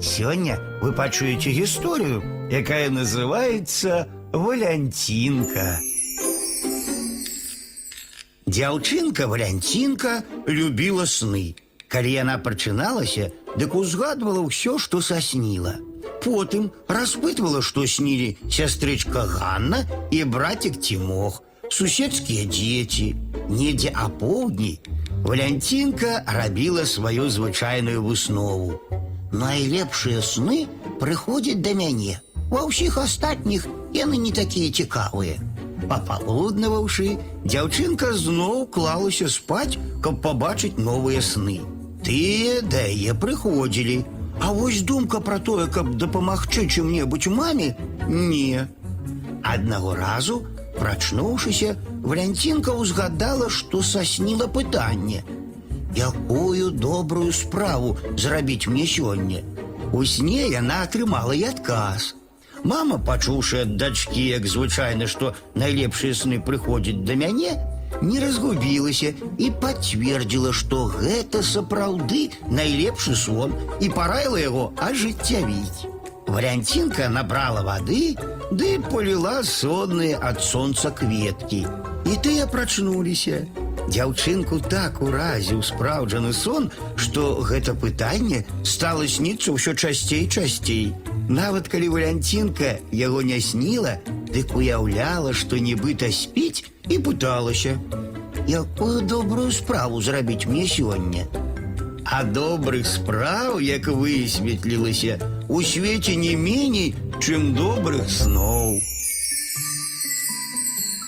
Сегодня вы почуете историю, якая называется Валентинка. Дзяўчынка Валянцінка любіла сны. Калі яна прачыналася, дык узгадвала ўсё, што сасніла. Потым распытвала, што снілі сястрычка Ганна і братик Тимох, суседскія дзеці. Недзе апоўдні Валянцінка рабіла сваю звычайную выснову. Найлепшыя сны прыходзяць да мяне. Ва ўсіх астатніх яны не такія цікавыя. Папалуднаваўшы, дзяўчынка зноў клалася спаць, каб пабачыць новыя сны. Тыя да яе прыходзілі. А вось думка пра тое, каб дапамагчы чым-небудзь маме, не. Аднаго разу, прачнуўшыся, Валянцінка ўзгадала, што сасніла пытанне. Якую добрую справу зрабіць мне сёння? У сне яна атрымала і адказ. Мама, пачуўшы ад дачкі, як звычайна, што найлепшыя сны прыходзяць да мяне, не разгубілася і пацвердзіла, што гэта сапраўды найлепшы сон і параіла яго ажыццявіць. Валянцінка набрала вады, ды поліла сонныя ад сонца кветкі. І тыя прачнуліся. Дзяўчынку так уразіў спраўджаны сон, што гэта пытанне стала сніцца ўсё часцей часцей. Нават калі Валянцінка яго не сніла, дык уяўляла, што нібыта спіць і пыталася: « Якую добрую справу зрабіць мне сёння? А добрых спраў, як высветлілася, у свеце не меней, чым добрых сноў.